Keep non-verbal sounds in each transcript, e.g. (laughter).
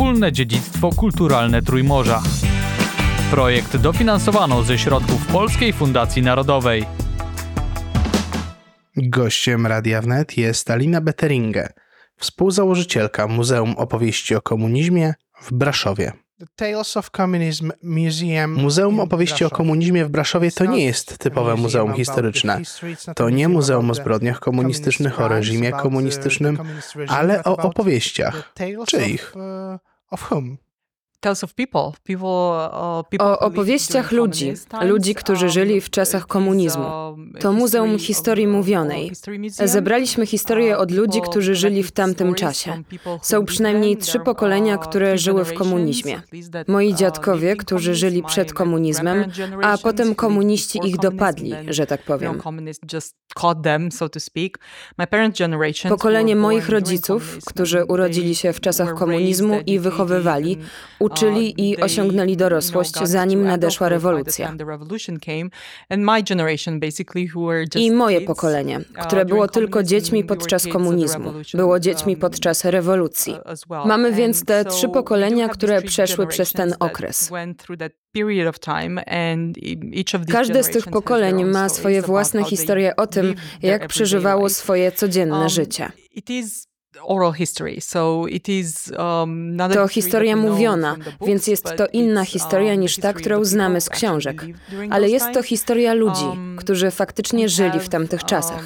wspólne dziedzictwo kulturalne Trójmorza. Projekt dofinansowano ze środków Polskiej Fundacji Narodowej. Gościem Radia Wnet jest Alina Betteringe, współzałożycielka Muzeum Opowieści o Komunizmie w Braszowie. Muzeum Opowieści o Komunizmie w Braszowie to nie jest typowe muzeum historyczne. To nie muzeum o zbrodniach komunistycznych, o reżimie komunistycznym, ale o opowieściach. of whom? O opowieściach ludzi, ludzi, którzy żyli w czasach komunizmu. To Muzeum Historii Mówionej. Zebraliśmy historię od ludzi, którzy żyli w tamtym czasie. Są przynajmniej trzy pokolenia, które żyły w komunizmie. Moi dziadkowie, którzy żyli przed komunizmem, a potem komuniści ich dopadli, że tak powiem. Pokolenie moich rodziców, którzy urodzili się w czasach komunizmu i wychowywali, uczyli i osiągnęli dorosłość, zanim nadeszła rewolucja. I moje pokolenie, które było tylko dziećmi podczas komunizmu, było dziećmi podczas rewolucji. Mamy więc te trzy pokolenia, które przeszły przez ten okres. Każde z tych pokoleń ma swoje własne historie o tym, jak przeżywało swoje codzienne życie. To historia mówiona, więc jest to inna historia niż ta, którą znamy z książek. Ale jest to historia ludzi, którzy faktycznie żyli w tamtych czasach.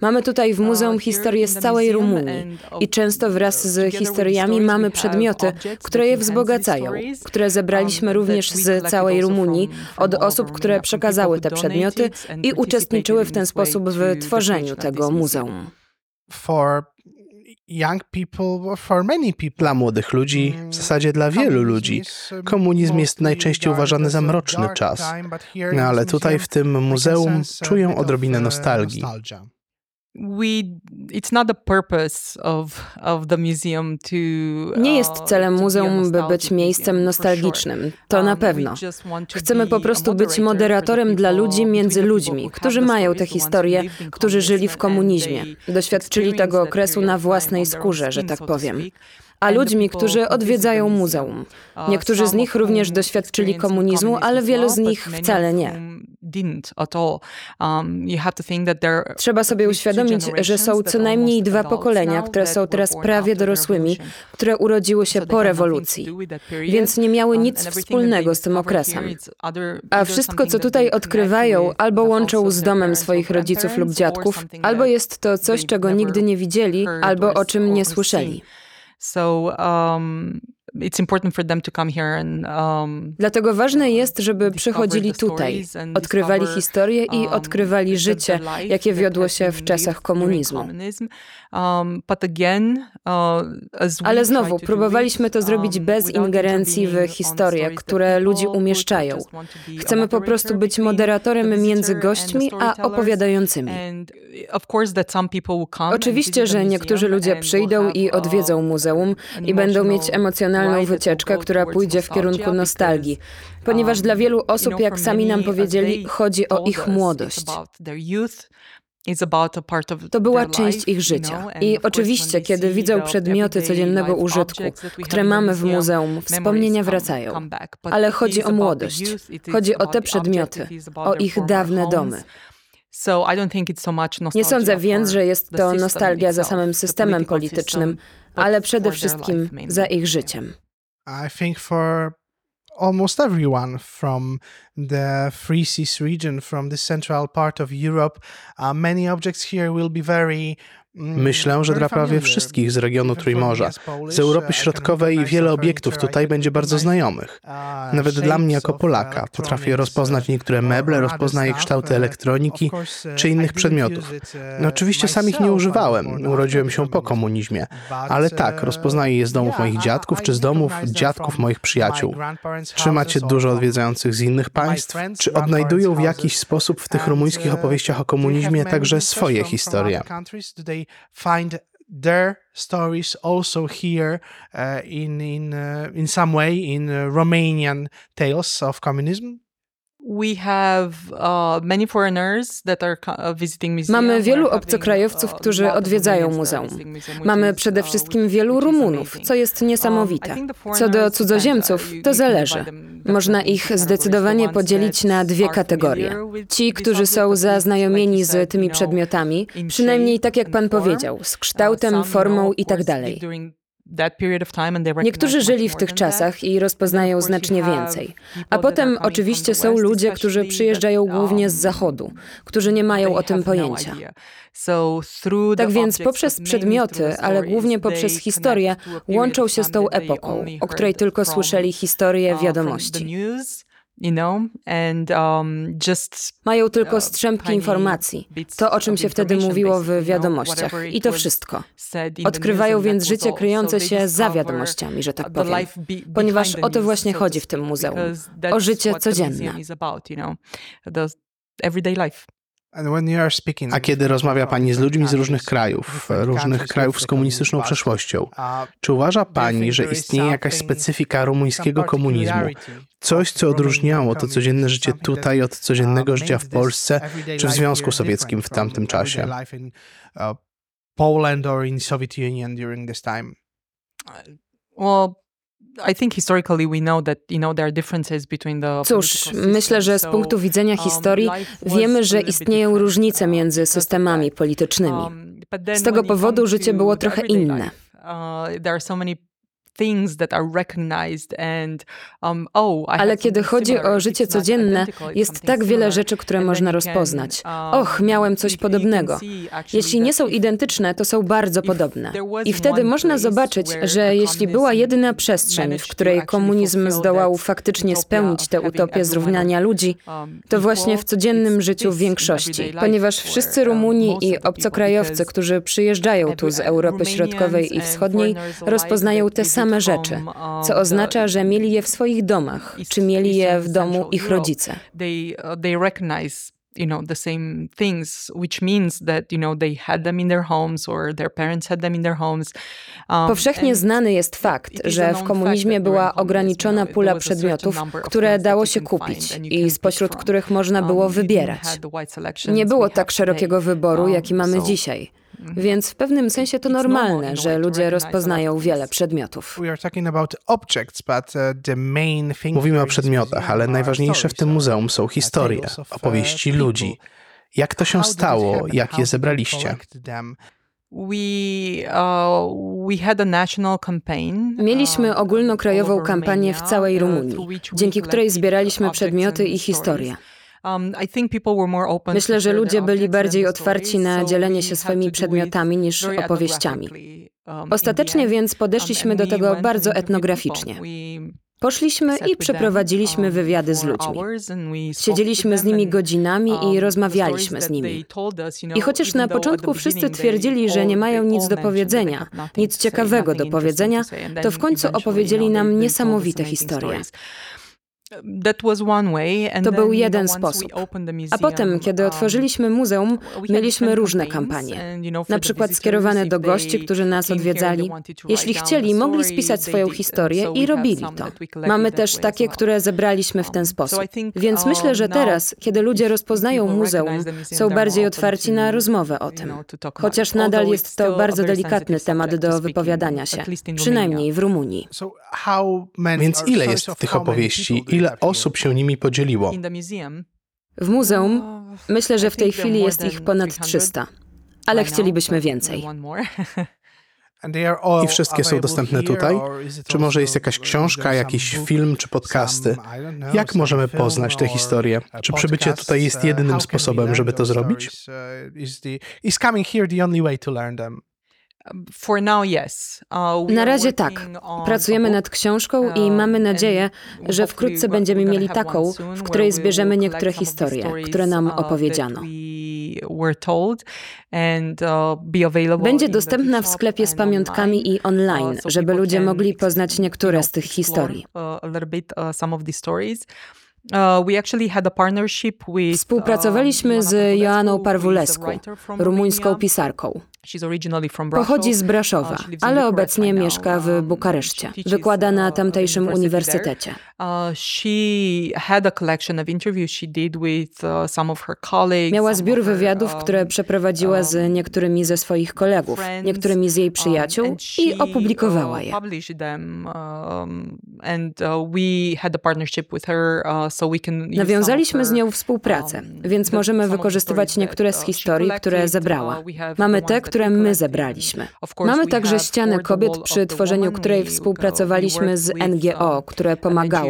Mamy tutaj w muzeum historię z całej Rumunii i często wraz z historiami mamy przedmioty, które je wzbogacają, które zebraliśmy również z całej Rumunii od osób, które przekazały te przedmioty i uczestniczyły w ten sposób w tworzeniu tego muzeum. Dla młodych ludzi, w zasadzie dla wielu ludzi, komunizm jest najczęściej uważany za mroczny czas. No ale tutaj w tym muzeum czują odrobinę nostalgii. Nie jest celem muzeum, by być miejscem nostalgicznym, to na pewno. Chcemy po prostu być moderatorem dla ludzi między ludźmi, którzy mają tę historię, którzy żyli w komunizmie, doświadczyli tego okresu na własnej skórze, że tak powiem a ludźmi, którzy odwiedzają muzeum. Niektórzy z nich również doświadczyli komunizmu, ale wielu z nich wcale nie. Um, Trzeba sobie uświadomić, że są co najmniej dwa pokolenia, które są teraz prawie dorosłymi, które urodziły się po rewolucji, więc nie miały uh, nic wspólnego z tym okresem. A wszystko, co tutaj odkrywają, albo łączą z domem swoich rodziców lub dziadków, albo jest to coś, czego nigdy nie widzieli, albo o czym nie słyszeli. So um, Um, Dlatego ważne jest, żeby przychodzili tutaj, odkrywali historię i um, odkrywali życie, jakie wiodło się w czasach komunizmu. Um, uh, Ale znowu, próbowaliśmy to zrobić bez ingerencji w historie, które ludzi umieszczają. Chcemy po prostu być moderatorem między gośćmi a opowiadającymi. Oczywiście, że niektórzy ludzie przyjdą i odwiedzą uh, muzeum i będą mieć emocjonalne emocjonalną wycieczkę, która pójdzie w kierunku nostalgii, ponieważ dla wielu osób, jak sami nam powiedzieli, chodzi o ich młodość. To była część ich życia. I oczywiście, kiedy widzą przedmioty codziennego użytku, które mamy w muzeum, wspomnienia wracają. Ale chodzi o młodość. Chodzi o te przedmioty, o ich dawne domy. Nie sądzę więc, że jest to nostalgia za samym systemem politycznym, ale przede wszystkim za ich życiem. I think for almost everyone from the Free Seas region, from the central part of Europe, uh, many objects here will be very Myślę, że dla prawie wszystkich z regionu Trójmorza, z Europy Środkowej wiele obiektów tutaj będzie bardzo znajomych. Nawet dla mnie jako Polaka potrafię rozpoznać niektóre meble, rozpoznaję kształty elektroniki czy innych przedmiotów. No, oczywiście sam ich nie używałem, urodziłem się po komunizmie, ale tak, rozpoznaję je z domów moich dziadków czy z domów dziadków moich przyjaciół. Czy macie dużo odwiedzających z innych państw? Czy odnajdują w jakiś sposób w tych rumuńskich opowieściach o komunizmie także swoje historie? Find their stories also here uh, in in uh, in some way in uh, Romanian tales of communism We have, uh, many foreigners that are visiting museum. Mamy wielu obcokrajowców, którzy odwiedzają muzeum. Mamy przede wszystkim wielu Rumunów, co jest niesamowite. Co do cudzoziemców, to zależy. Można ich zdecydowanie podzielić na dwie kategorie. Ci, którzy są zaznajomieni z tymi przedmiotami, przynajmniej tak jak pan powiedział, z kształtem, formą itd. Tak Niektórzy żyli w tych czasach i rozpoznają znacznie więcej. A potem oczywiście są ludzie, którzy przyjeżdżają głównie z zachodu, którzy nie mają o tym pojęcia. Tak więc poprzez przedmioty, ale głównie poprzez historię, łączą się z tą epoką, o której tylko słyszeli historię wiadomości. You know? And, um, just, Mają tylko strzępki informacji, to o czym się wtedy mówiło w wiadomościach i to wszystko. Odkrywają więc życie kryjące się za wiadomościami, że tak powiem, ponieważ o to właśnie chodzi w tym muzeum, o życie codzienne. A kiedy rozmawia Pani z ludźmi z różnych krajów, e, różnych krajów z komunistyczną przeszłością, czy uważa Pani, że istnieje jakaś specyfika rumuńskiego komunizmu, coś, co odróżniało to codzienne życie tutaj od codziennego życia w Polsce czy w Związku Sowieckim w tamtym czasie? Poland or in Soviet Union during this time. Well, Cóż, myślę, że z punktu widzenia historii wiemy, że istnieją różnice między systemami politycznymi. Z tego powodu życie było trochę inne things that are recognized and um, oh, I Ale kiedy chodzi o życie codzienne, jest tak wiele rzeczy, które można rozpoznać. Och, miałem coś podobnego. Jeśli nie są identyczne, to są bardzo podobne. I wtedy można zobaczyć, że jeśli była jedyna przestrzeń, w której komunizm zdołał faktycznie spełnić tę utopię zrównania ludzi, to właśnie w codziennym życiu większości, ponieważ wszyscy Rumuni i obcokrajowcy, którzy przyjeżdżają tu z Europy Środkowej i Wschodniej, rozpoznają te same same rzeczy, co oznacza, że mieli je w swoich domach, czy mieli je w domu ich rodzice. Uh, you know, the same things, which means that, you know, they had them in their homes or their parents had them in their homes. Um, Powszechnie znany jest fakt, że w komunizmie była ograniczona pula przedmiotów, które dało się kupić i spośród których można było um, wybierać. Nie było tak szerokiego wyboru, jaki um, mamy dzisiaj. Więc w pewnym sensie to normalne, że ludzie rozpoznają wiele przedmiotów. Mówimy o przedmiotach, ale najważniejsze w tym muzeum są historie, opowieści ludzi. Jak to się stało? Jak je zebraliście? Mieliśmy ogólnokrajową kampanię w całej Rumunii, dzięki której zbieraliśmy przedmioty i historię. Myślę, że ludzie byli bardziej otwarci na dzielenie się swoimi przedmiotami niż opowieściami. Ostatecznie więc podeszliśmy do tego bardzo etnograficznie. Poszliśmy i przeprowadziliśmy wywiady z ludźmi. Siedzieliśmy z nimi godzinami i rozmawialiśmy z nimi. I chociaż na początku wszyscy twierdzili, że nie mają nic do powiedzenia, nic ciekawego do powiedzenia, to w końcu opowiedzieli nam niesamowite historie. To był jeden sposób. A potem, kiedy otworzyliśmy muzeum, mieliśmy różne kampanie, na przykład skierowane do gości, którzy nas odwiedzali. Jeśli chcieli, mogli spisać swoją historię i robili to. Mamy też takie, które zebraliśmy w ten sposób. Więc myślę, że teraz, kiedy ludzie rozpoznają muzeum, są bardziej otwarci na rozmowę o tym. Chociaż nadal jest to bardzo delikatny temat do wypowiadania się, przynajmniej w Rumunii. Więc ile jest tych opowieści? ile osób się nimi podzieliło. W muzeum myślę, że w tej chwili jest ich ponad 300, ale chcielibyśmy więcej. (laughs) I wszystkie są dostępne tutaj? Czy może jest jakaś książka, jakiś film czy podcasty? Jak możemy poznać tę historię? Czy przybycie tutaj jest jedynym sposobem, żeby to zrobić? Is coming here the only way to learn them? Na razie tak. Pracujemy nad książką i mamy nadzieję, że wkrótce będziemy mieli taką, w której zbierzemy niektóre historie, które nam opowiedziano. Będzie dostępna w sklepie z pamiątkami i online, żeby ludzie mogli poznać niektóre z tych historii. Współpracowaliśmy z Joanną Parwulescu, rumuńską pisarką. Pochodzi z Braszowa, Uh, ale obecnie mieszka w Um, Bukareszcie. Wykłada na uh, tamtejszym uniwersytecie. She had a collection of interviews she did with some of her colleagues. Miała zbiór wywiadów, um, które przeprowadziła z niektórymi ze swoich kolegów, friends, niektórymi z jej um, przyjaciół i opublikowała je. published them, um, and we had a partnership with her, so we can use some of Nawiązaliśmy z nią współpracę, um, więc the- możemy wykorzystywać niektóre z uh, historii, które zebrała. Uh, have Mamy te, które my zebraliśmy. Mamy także the kobiet, przy tworzeniu której współpracowaliśmy z NGO, um, które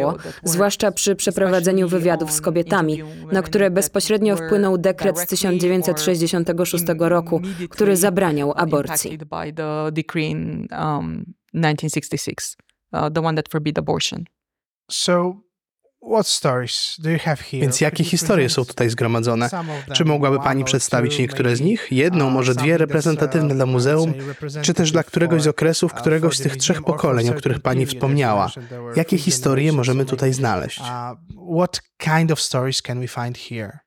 an zwłaszcza przy przeprowadzeniu wywiadów z kobietami, na które bezpośrednio wpłynął dekret z directly 1966 or roku, który zabraniał aborcji. um, 1966, uh. So, Więc jakie historie są tutaj zgromadzone? some of them, Czy mogłaby Pani przedstawić niektóre z nich? Jedną, uh, może dwie reprezentatywne uh, dla muzeum, czy też dla któregoś z okresów uh, któregoś z tych trzech pokoleń, o których Pani wspomniała? Jakie historie możemy tutaj znaleźć? what kind of stories can we find here?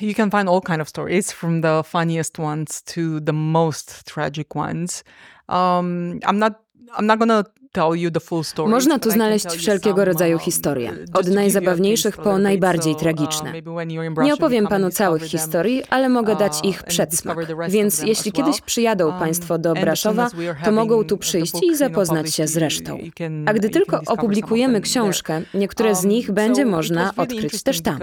You can find all kind of stories, from the funniest ones to the most tragic ones. Um, I'm not. I'm not gonna Można tu znaleźć wszelkiego rodzaju historie, od najzabawniejszych po najbardziej tragiczne. Nie opowiem panu całych historii, ale mogę dać ich przedsmak. Więc jeśli kiedyś przyjadą państwo do Braszowa, to mogą tu przyjść i zapoznać się z resztą. A gdy tylko opublikujemy książkę, niektóre z nich będzie można odkryć też tam.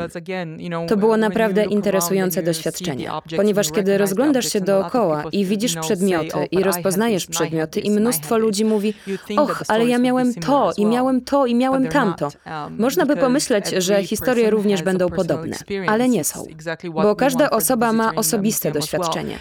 To było naprawdę interesujące doświadczenie, ponieważ kiedy rozglądasz się dookoła i widzisz przedmioty i rozpoznajesz przedmioty i mnóstwo ludzi mówi, och, ale ja miałem to i miałem to i miałem tamto. Można by pomyśleć, że historie również będą podobne, ale nie są, bo każda osoba ma osobiste doświadczenie.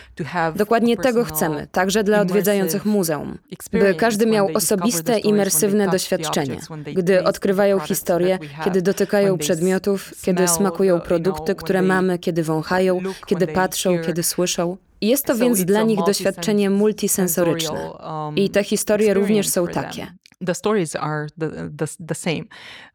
Dokładnie tego chcemy, także dla odwiedzających muzeum, by każdy miał osobiste, imersywne doświadczenie, gdy odkrywają historię, kiedy dotykają przedmiotów, kiedy smakują produkty, które mamy, kiedy wąchają, kiedy patrzą, kiedy słyszą. Jest to więc dla nich doświadczenie multisensoryczne. I te historie również są takie. The stories are the, the, the same.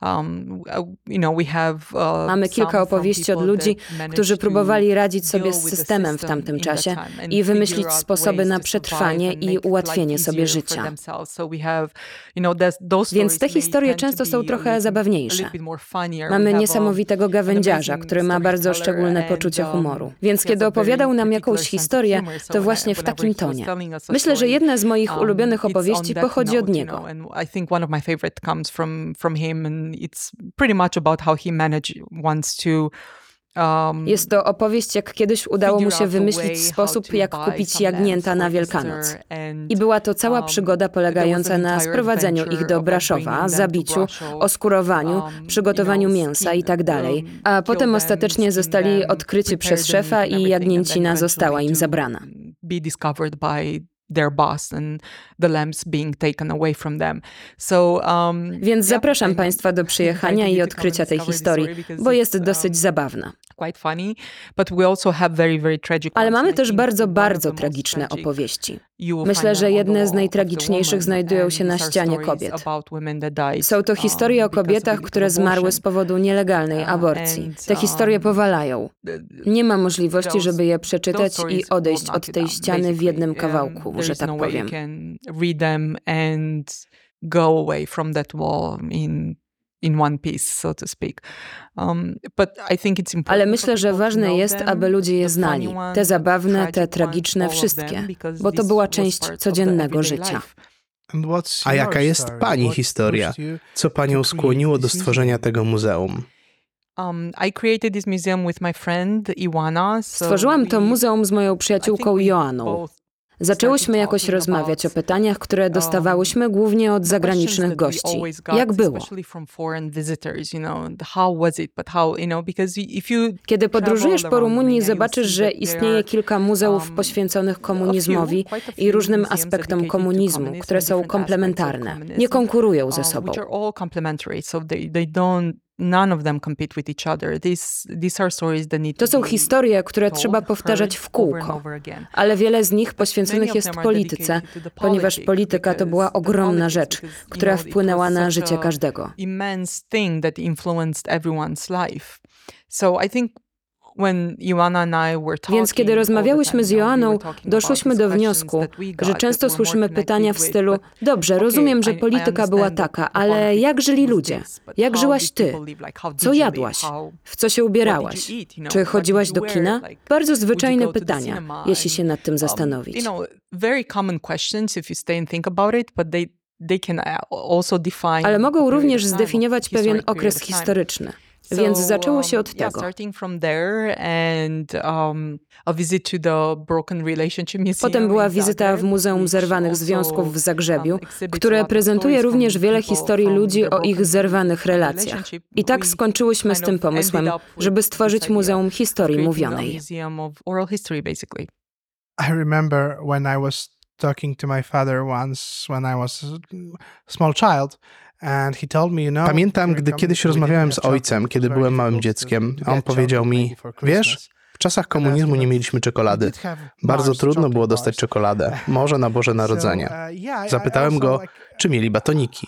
Um, you know, we have, uh, Mamy kilka opowieści od ludzi, którzy próbowali radzić sobie z systemem w tamtym czasie i wymyślić sposoby na przetrwanie i ułatwienie sobie życia. Więc te historie często są trochę zabawniejsze. Mamy niesamowitego gawędziarza, który ma bardzo szczególne poczucie humoru. Więc kiedy opowiadał nam jakąś historię, to właśnie w takim tonie. Myślę, że jedna z moich ulubionych opowieści pochodzi od niego. I think one of my favorite comes from from him, and it's pretty much about how he managed once to. Um, Jest to opowieść, jak kiedyś udało mu się wymyślić sposób, jak kupić jagnięta na Wielkanoc. I była to cała um, przygoda polegająca na sprowadzeniu ich do Braszowa, zabiciu, oskurowaniu, przygotowaniu mięsa i tak dalej. A potem ostatecznie zostali odkryci przez szefa i jagnięcina została im zabrana. Be discovered by their boss and the lambs being taken away from them. So, um, Więc zapraszam Państwa do przyjechania i odkrycia tej historii, bo jest dosyć zabawna. Ale mamy też bardzo, bardzo tragiczne opowieści. Myślę, że jedne z najtragiczniejszych znajdują się na ścianie kobiet. Są to historie o kobietach, które zmarły z powodu nielegalnej aborcji. Te historie powalają. Nie ma możliwości, żeby je przeczytać i odejść od tej ściany w jednym kawałku, że tak powiem. go away from that wall in in one piece, so to speak. Um, but I think it's important Ale myślę, że ważne jest, aby ludzie je znali. Te zabawne, te tragiczne, wszystkie, bo to była część codziennego życia. A jaka jest Pani historia? Co Panią skłoniło do stworzenia tego muzeum? Um, Stworzyłam to muzeum z moją przyjaciółką Joanną. Zaczęłyśmy jakoś rozmawiać o pytaniach, które dostawałyśmy głównie od zagranicznych gości. Jak było? Kiedy podróżujesz po Rumunii, zobaczysz, że istnieje kilka muzeów poświęconych komunizmowi i różnym aspektom komunizmu, które są komplementarne, nie konkurują ze sobą. To są historie, które trzeba powtarzać w kółko, ale wiele z nich poświęconych jest polityce, ponieważ polityka to była ogromna rzecz, która wpłynęła na życie każdego. So I think Więc kiedy rozmawiałyśmy z Joanną, doszłyśmy do wniosku, że często słyszymy pytania w stylu: Dobrze, rozumiem, że polityka była taka, ale jak żyli ludzie? Jak żyłaś ty? Co jadłaś? W co się ubierałaś? Czy chodziłaś do kina? Bardzo zwyczajne pytania, jeśli się nad tym zastanowić. Ale mogą również zdefiniować pewien okres historyczny. Więc zaczęło się od tego. um, Potem była wizyta w Muzeum Zerwanych Związków w Zagrzebiu, które prezentuje również wiele historii ludzi o ich zerwanych relacjach. I tak skończyłyśmy z tym pomysłem, żeby stworzyć Muzeum Historii Mówionej. I remember when I was talking to my father once when I was a small child. Pamiętam, gdy kiedyś rozmawiałem z ojcem, kiedy byłem małym dzieckiem, a on powiedział mi: Wiesz, w czasach komunizmu nie mieliśmy czekolady. Bardzo trudno było dostać czekoladę, może na Boże (laughs) Narodzenie. uh, Zapytałem go, czy mieli batoniki.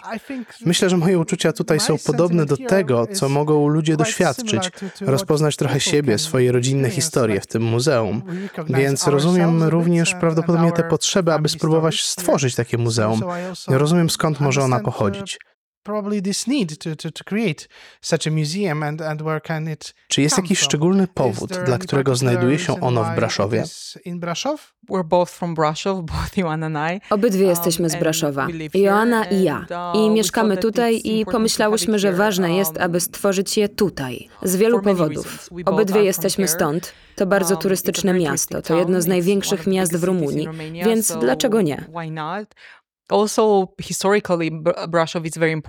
Myślę, że moje uczucia tutaj są podobne do tego, co mogą ludzie doświadczyć, rozpoznać trochę siebie, swoje rodzinne historie w tym muzeum. Więc rozumiem również prawdopodobnie tę potrzebę, aby spróbować stworzyć takie muzeum. Rozumiem, skąd może ona pochodzić. Probably this need to, to, to create such a museum and, and where can it Czy jest jakiś szczególny powód, dla którego znajduje się ono w Braszowie? In Brasov? We're both from Brasov, (laughs) both Joanna and I. Obydwie jesteśmy z Braszowa, Joanna i ja. I mieszkamy tutaj i pomyślałyśmy, że ważne jest, aby stworzyć je tutaj. Z wielu powodów. Obydwie jesteśmy stąd. To bardzo turystyczne miasto. To jedno z największych miast w Rumunii. Więc dlaczego nie?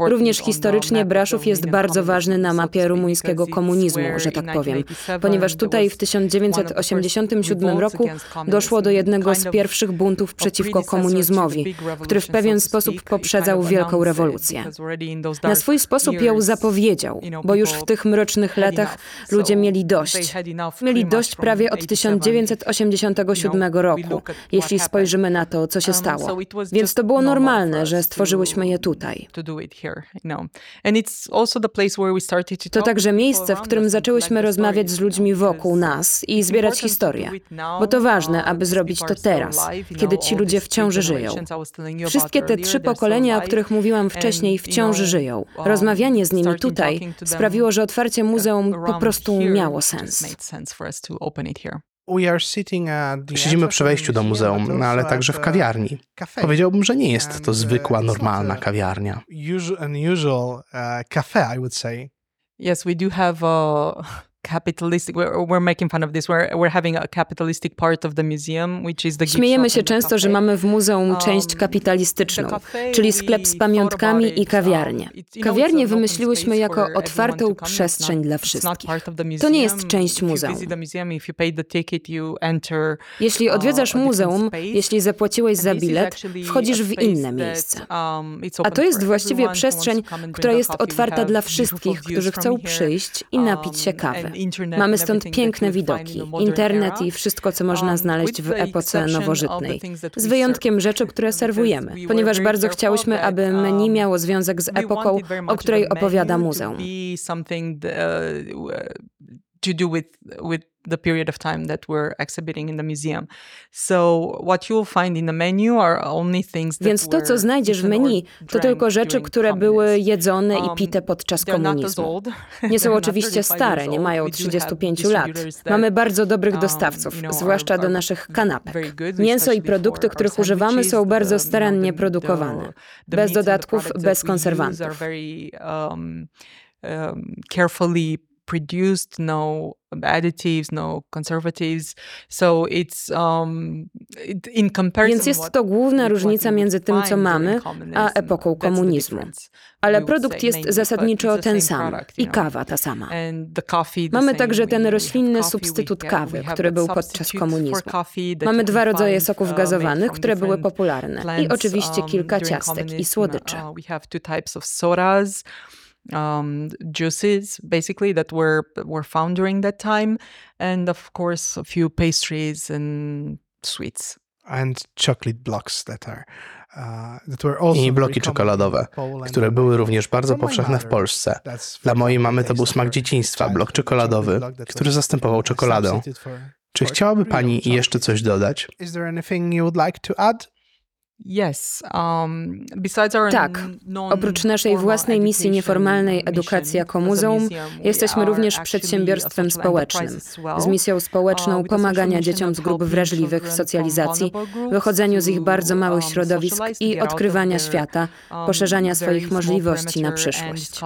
Również historycznie Braszów jest bardzo ważny na mapie rumuńskiego komunizmu, że tak powiem, ponieważ tutaj w 1987 roku doszło do jednego z pierwszych buntów przeciwko komunizmowi, który w pewien sposób poprzedzał wielką rewolucję. Na swój sposób ją zapowiedział, bo już w tych mrocznych latach ludzie mieli dość. Mieli dość prawie od 1987 roku, jeśli spojrzymy na to, co się stało. Więc to było normalne, że stworzyłyśmy je tutaj. To także miejsce, w którym zaczęłyśmy rozmawiać z ludźmi wokół nas i zbierać historię. Bo to ważne, aby zrobić to teraz, kiedy ci ludzie wciąż żyją. Wszystkie te trzy pokolenia, o których mówiłam wcześniej, wciąż żyją. Rozmawianie z nimi tutaj sprawiło, że otwarcie muzeum po prostu miało sens. Siedzimy przy wejściu do muzeum, no ale także w kawiarni. Powiedziałbym, że nie jest to zwykła, normalna kawiarnia. Unusual cafe, I would say. Yes, we do have a capitalistic we're, we're making fun of this we're, we're having a capitalistic part of the museum which is the Śmiejemy się często, że mamy w muzeum część kapitalistyczną, czyli sklep z pamiątkami i kawiarnię. Kawiarnię wymyśliłyśmy jako otwartą przestrzeń dla wszystkich. To nie jest część muzeum. Jeśli odwiedzasz muzeum, jeśli zapłaciłeś za bilet, wchodzisz w inne miejsce. A to jest właściwie przestrzeń, która jest otwarta dla wszystkich, którzy chcą przyjść i napić się kawy. Mamy stąd piękne widoki, internet i wszystko, co można uh, znaleźć w epoce nowożytnej, z wyjątkiem rzeczy, które serwujemy, ponieważ bardzo chciałyśmy, aby menu um, miało związek z epoką, o której opowiada muzeum. The period of time that we're exhibiting in the museum. So what you'll find in the menu are only things that Więc to, co znajdziesz w menu, to tylko rzeczy, które były jedzone i um, pite podczas komunizmu. Nie są (laughs) oczywiście stare, nie mają 35 lat. Mamy bardzo dobrych um, dostawców, zwłaszcza do naszych kanapek. Mięso i produkty, których używamy, są bardzo starannie produkowane. Bez dodatków, bez konserwantów. Um, carefully produced, no additives, no conservatives. So it's um, in comparison Więc jest to główna różnica między tym, co mamy, a epoką komunizmu. Ale produkt jest zasadniczo ten sam i kawa ta sama. Mamy także ten roślinny substytut kawy, który był podczas komunizmu. Mamy dwa rodzaje soków uh, gazowanych, które były popularne i oczywiście um, kilka ciastek i słodyczy. Uh, um, juices basically that were were found during that time, and of course a few pastries and sweets and chocolate blocks that are uh, that were also I bloki czekoladowe, in Poland. które były również bardzo powszechne w Polsce. that's Dla for mojej mamy to był smak dzieciństwa, blok czekoladowy, który zastępował czekoladę. Czy for chciałaby Pani jeszcze coś dodać? Tak. Oprócz naszej własnej misji nieformalnej edukacji jako muzeum, jesteśmy również przedsiębiorstwem społecznym z misją społeczną pomagania dzieciom z grup wrażliwych w socjalizacji, wychodzeniu z ich bardzo małych środowisk i odkrywania świata, poszerzania swoich możliwości na przyszłość.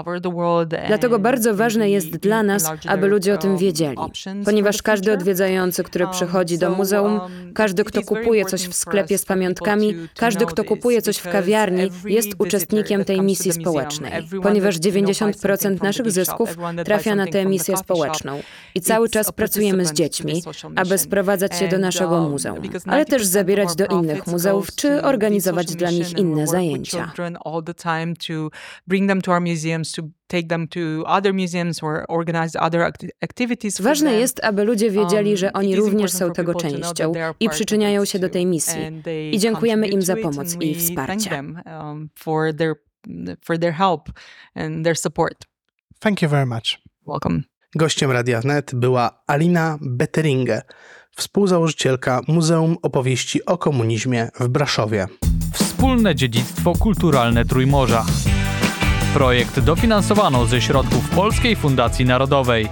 Dlatego bardzo ważne jest dla nas, aby ludzie o tym wiedzieli, ponieważ każdy odwiedzający, który przychodzi do muzeum, każdy, kto kupuje coś w sklepie z pamiątkami, każdy, kto kupuje coś w kawiarni, jest uczestnikiem tej misji społecznej, ponieważ 90% naszych zysków trafia na tę misję społeczną. I cały czas pracujemy z dziećmi, aby sprowadzać je do naszego muzeum, ale też zabierać do innych muzeów, czy organizować dla nich inne zajęcia. Take them to other museums or organize other acti- activities for Ważne jest, aby ludzie wiedzieli, że Um, oni it is również important są tego people to know częścią that they are i part of przyczyniają this się do tej misji. And they I dziękujemy im za contribute to pomoc it i and we thank wsparcie. them, um, for their for their help and their support. Thank you very much. Welcome. Gościem Radia Wnet była Alina Betteringe, współzałożycielka Muzeum Opowieści o Komunizmie w Braszowie. Wspólne dziedzictwo kulturalne Trójmorza. Projekt dofinansowano ze środków Polskiej Fundacji Narodowej.